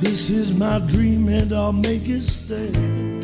This is my dream and I'll make it stay.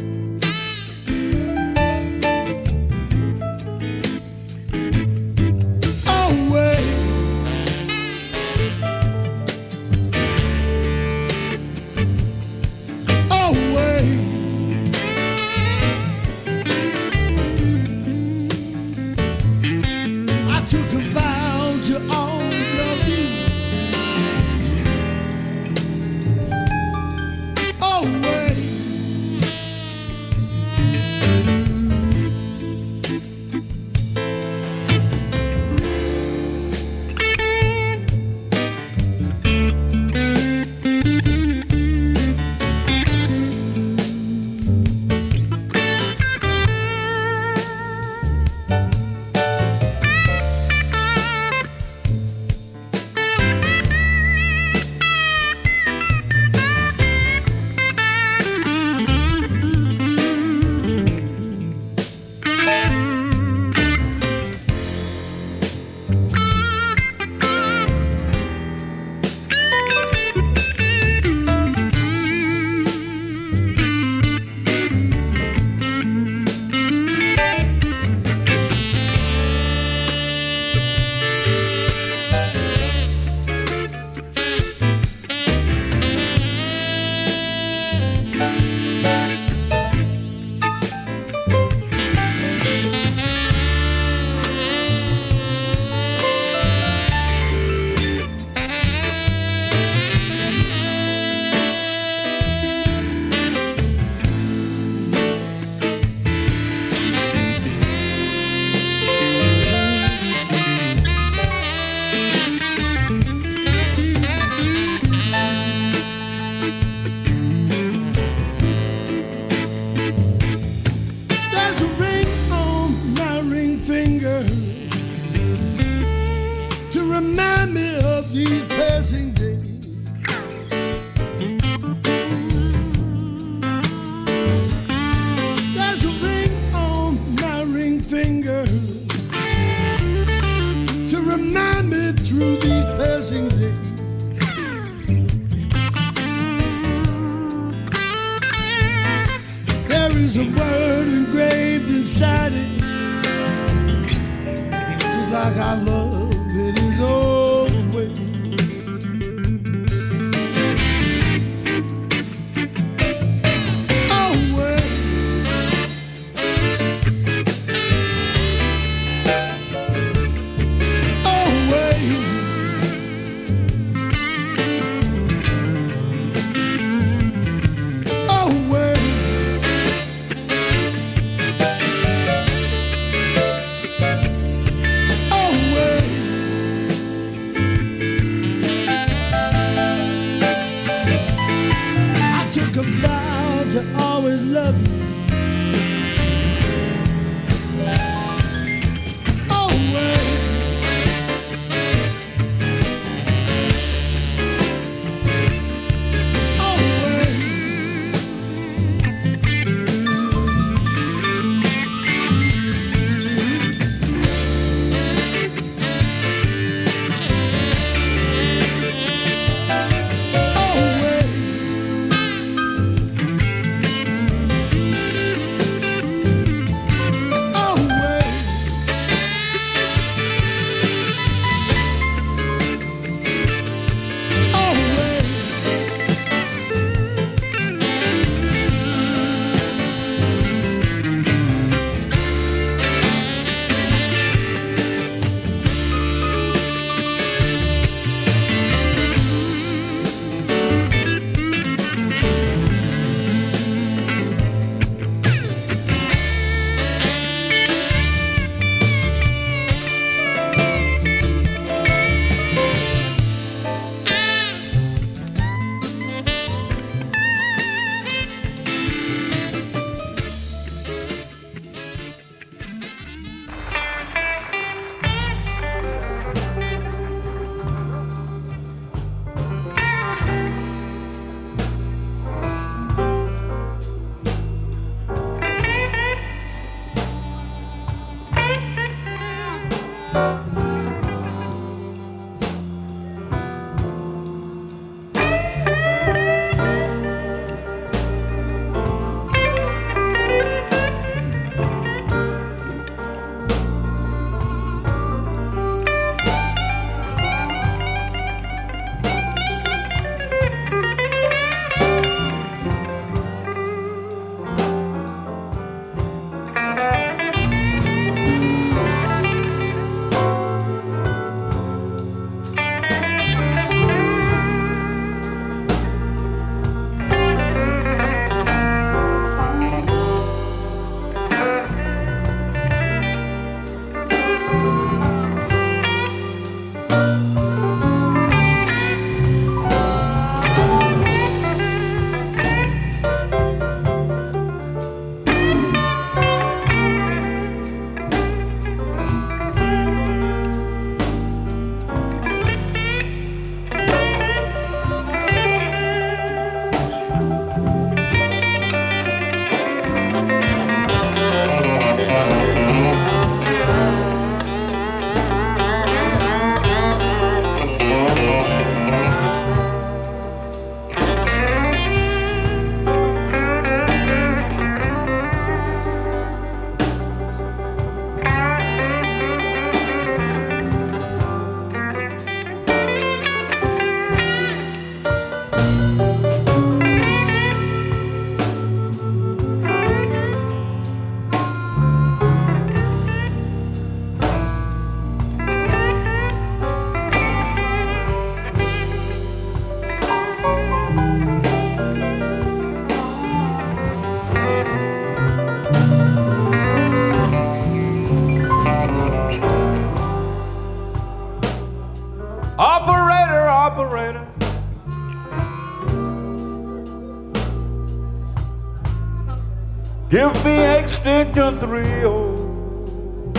Extension 309.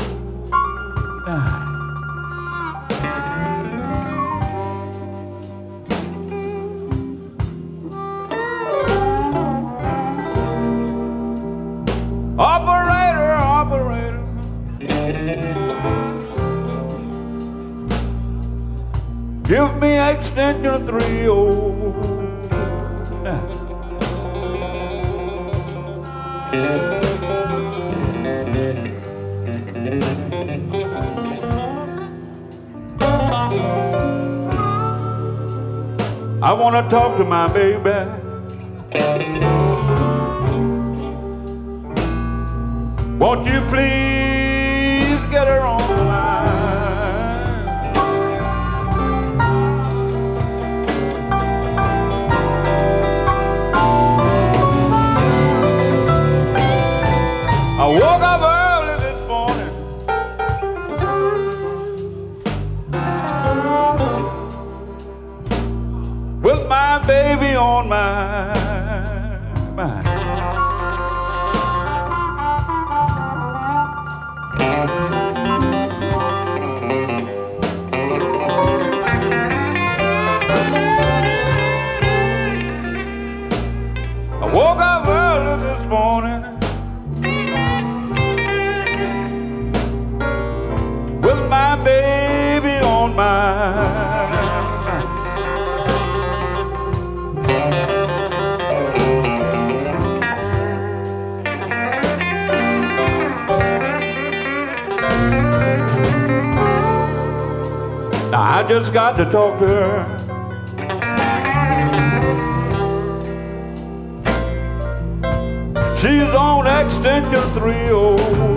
Ah. Operator, operator. Give me extension 309. Ah. I want to talk to my baby. Won't you please on I just got to talk to her. She's on extension 309.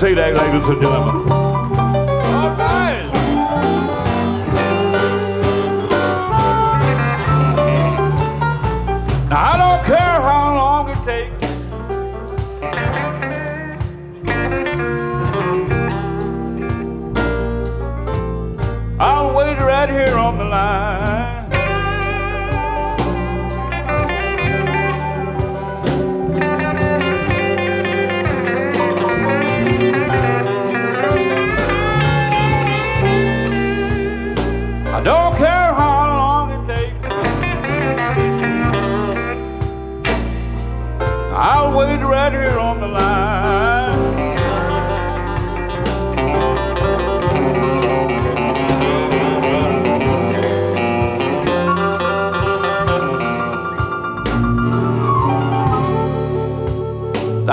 That, ladies and gentlemen. All right. Now, I don't care how long it takes. I'll wait right here on the line.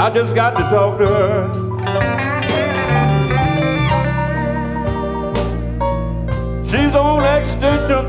I just got to talk to her. She's on extension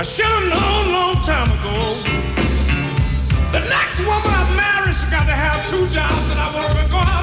I should have known long time ago. The next woman I marry, she got to have two jobs, and I want her to go out.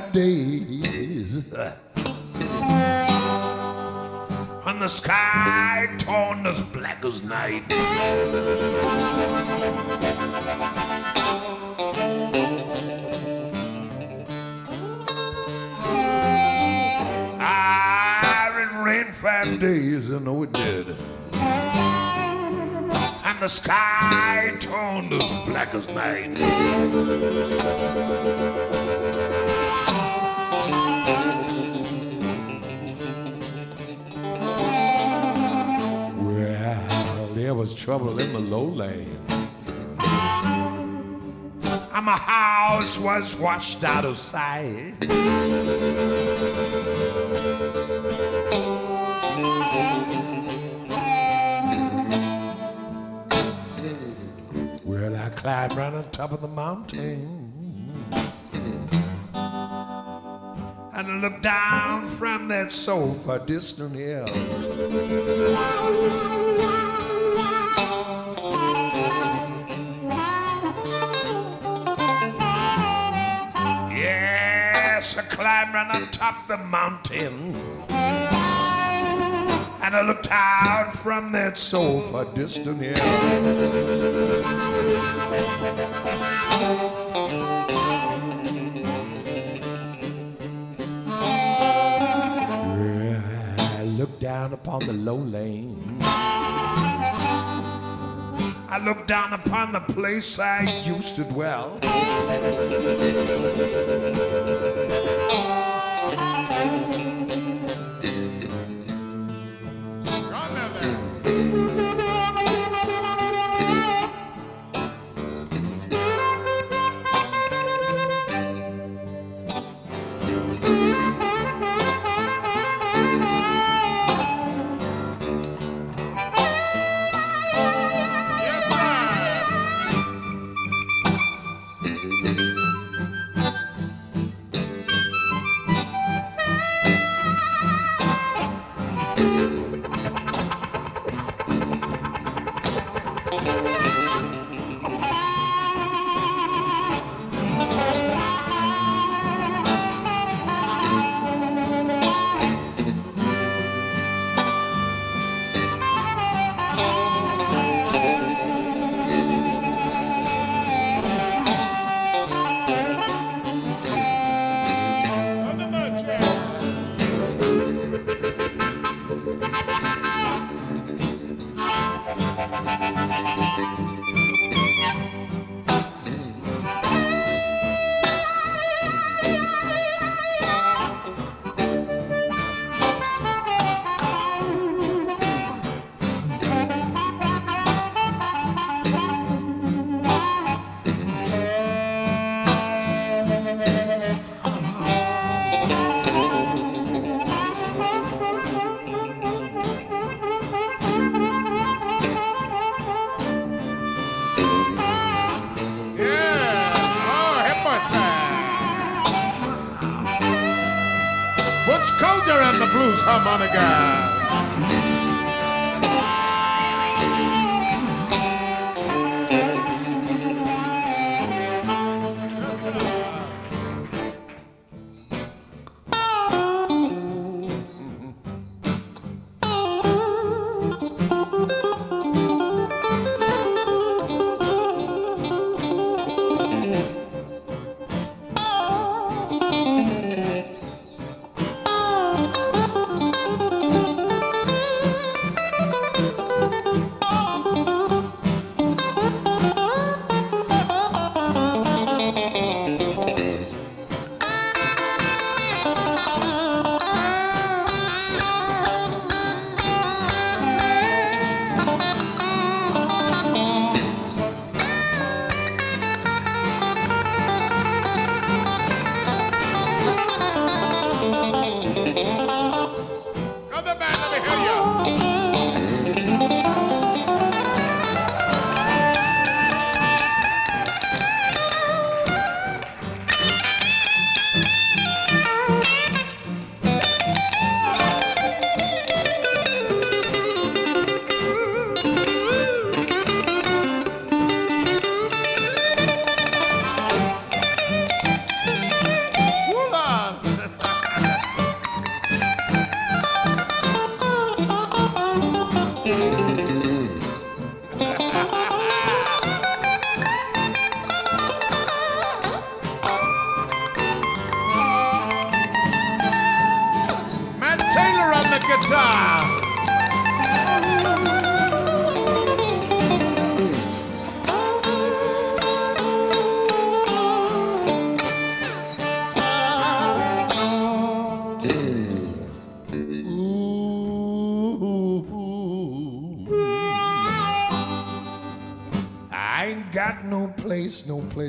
Five days. And the sky turned as black as night. Ah, it rained five days, I know it did. And the sky turned as black as night. Trouble in the lowland. And my house was washed out of sight. Well, I climbed right on top of the mountain. And I looked down from that sofa distant hill. Right on top the mountain. And I looked out from that sofa distant hill. I looked down upon the low lane. I looked down upon the place I used to dwell.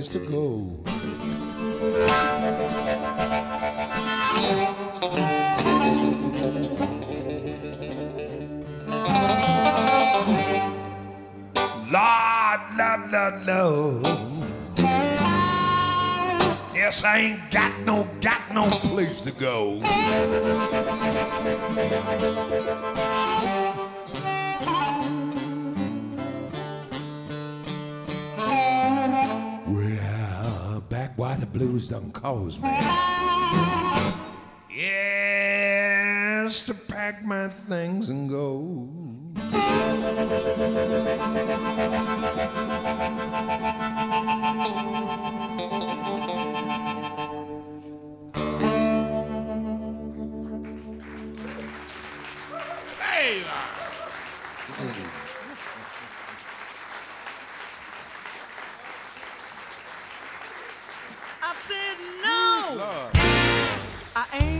to go. blues done cause me. Yes, to pack my things and go. I ain't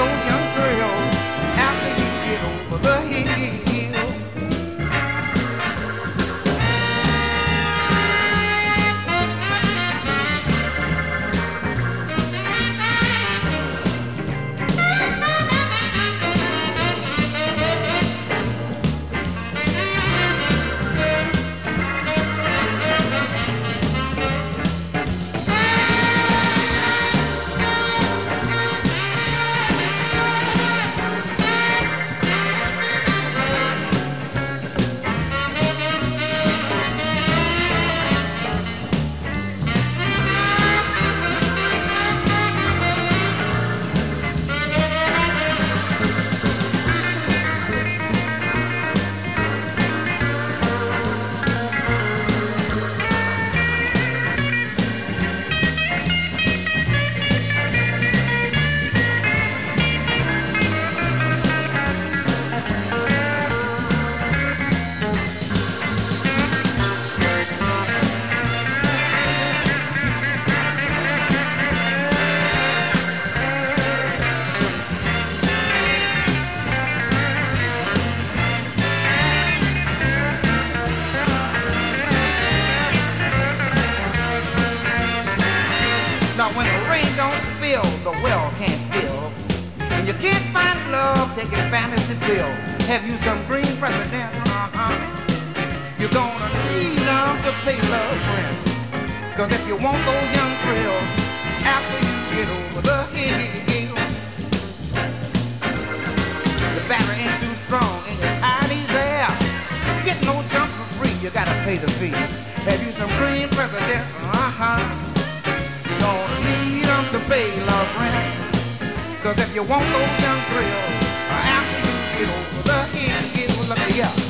those young thrills, after you get over the hill, pay the fee. Have you some green president? Uh-huh. Don't need them to pay love rent. Cause if you want those young thrills, after you get over the hill, get will look at.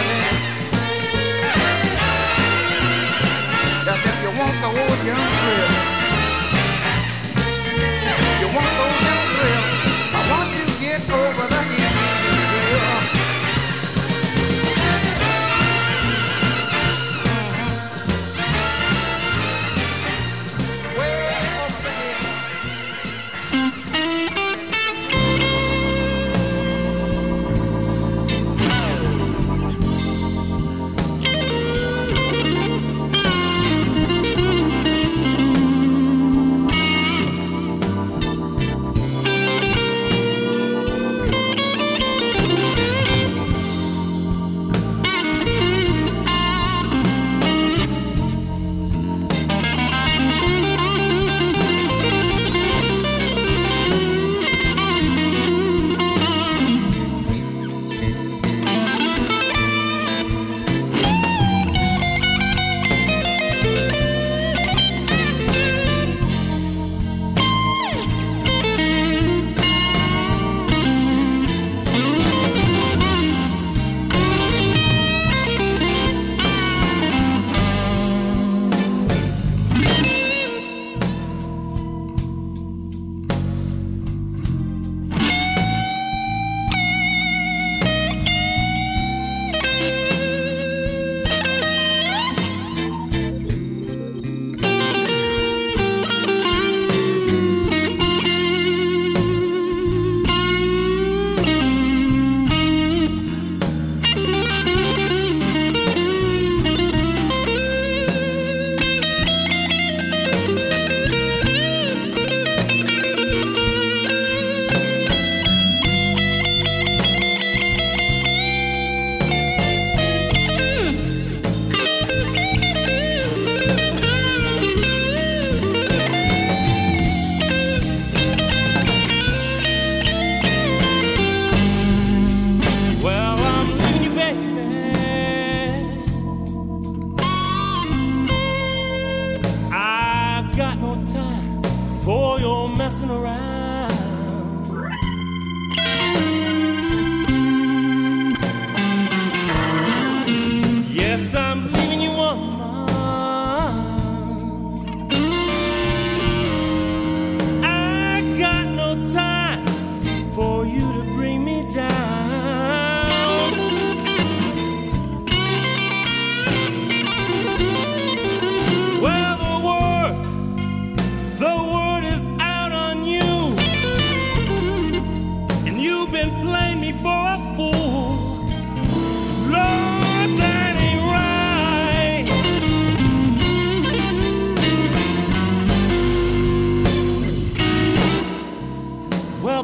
You want those young you get over the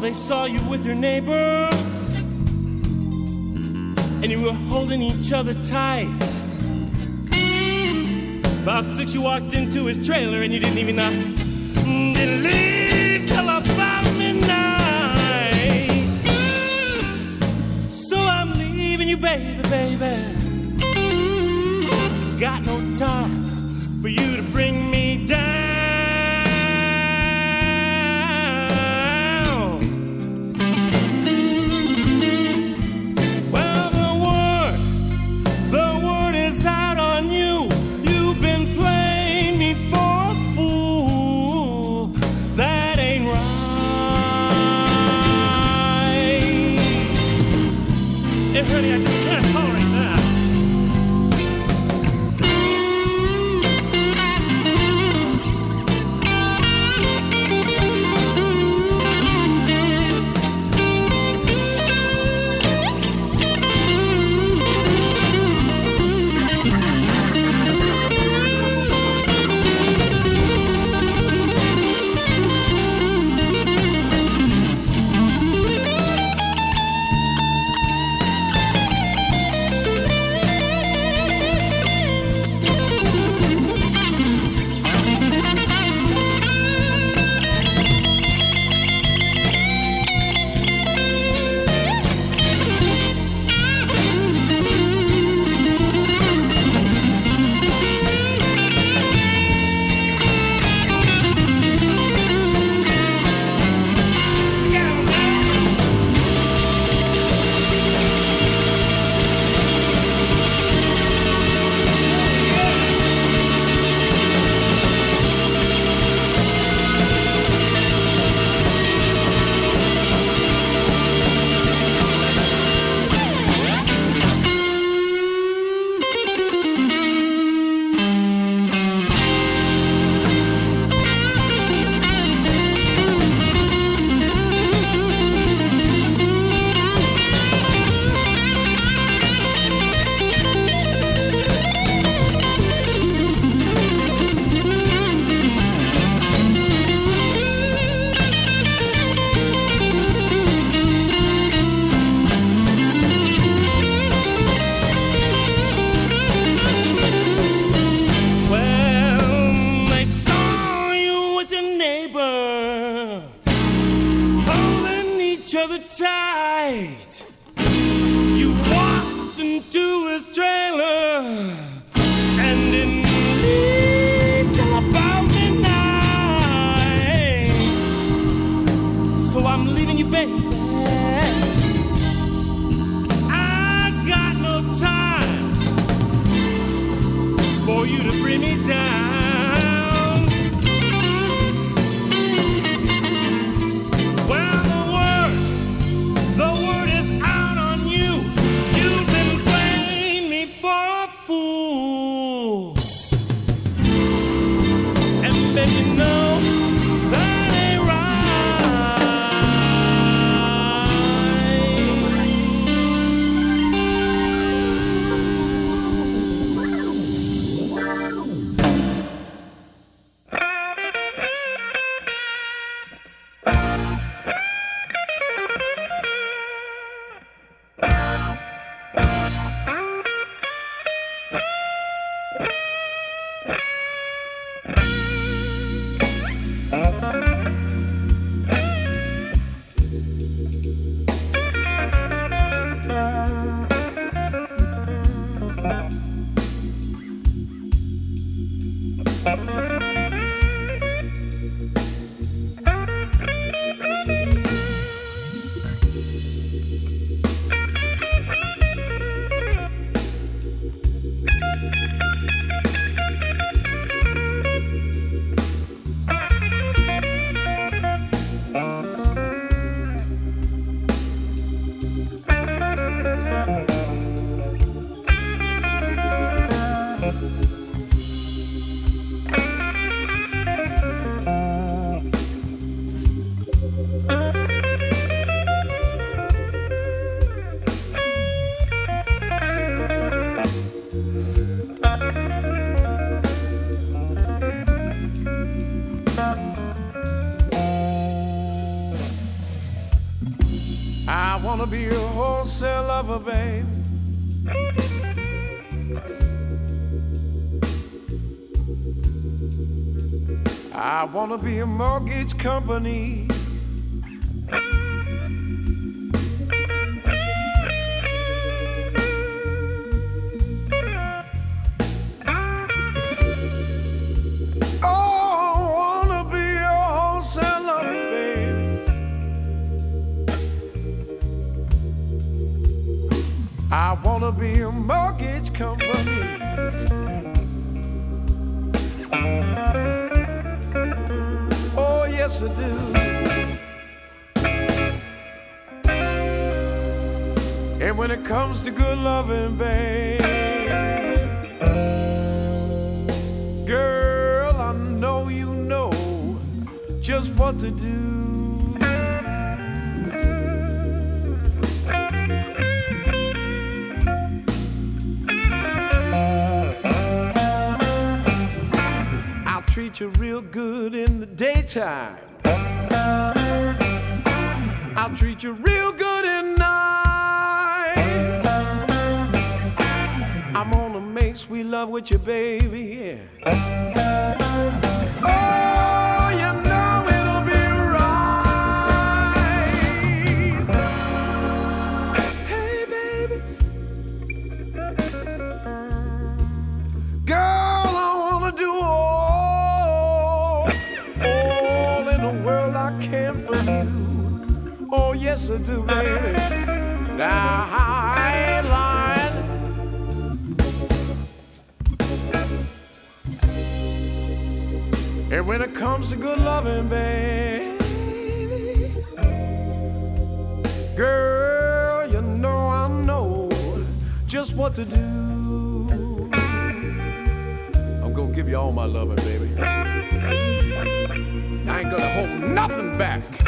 they saw you with your neighbor. And you were holding each other tight. About six, you walked into his trailer and you didn't even know. Didn't leave till about midnight. So I'm leaving you, baby, baby. Got no time for you to bring me. Wanna be a wholesale lover, baby. I wanna be a mortgage company. Comes to good loving, babe, girl, I know you know just what to do. I'll treat you real good in the daytime. I'll treat you real world I can for you. Oh, yes, I do, baby. When it comes to good loving, baby, girl, you know I know just what to do. I'm gonna give you all my loving, baby. I ain't gonna hold nothing back.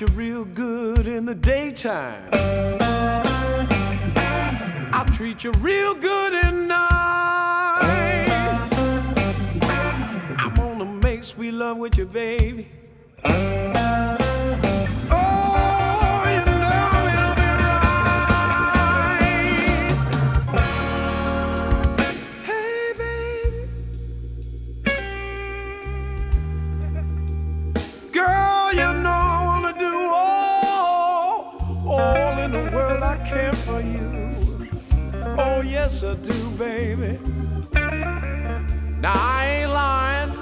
You real good in the daytime. I'll treat you real good at night. I'm gonna make sweet love with you, baby. Yes, I do, baby. Now, I ain't lying.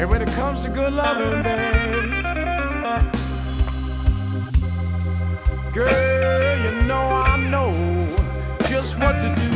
And when it comes to good loving, baby, girl, you know I know just what to do.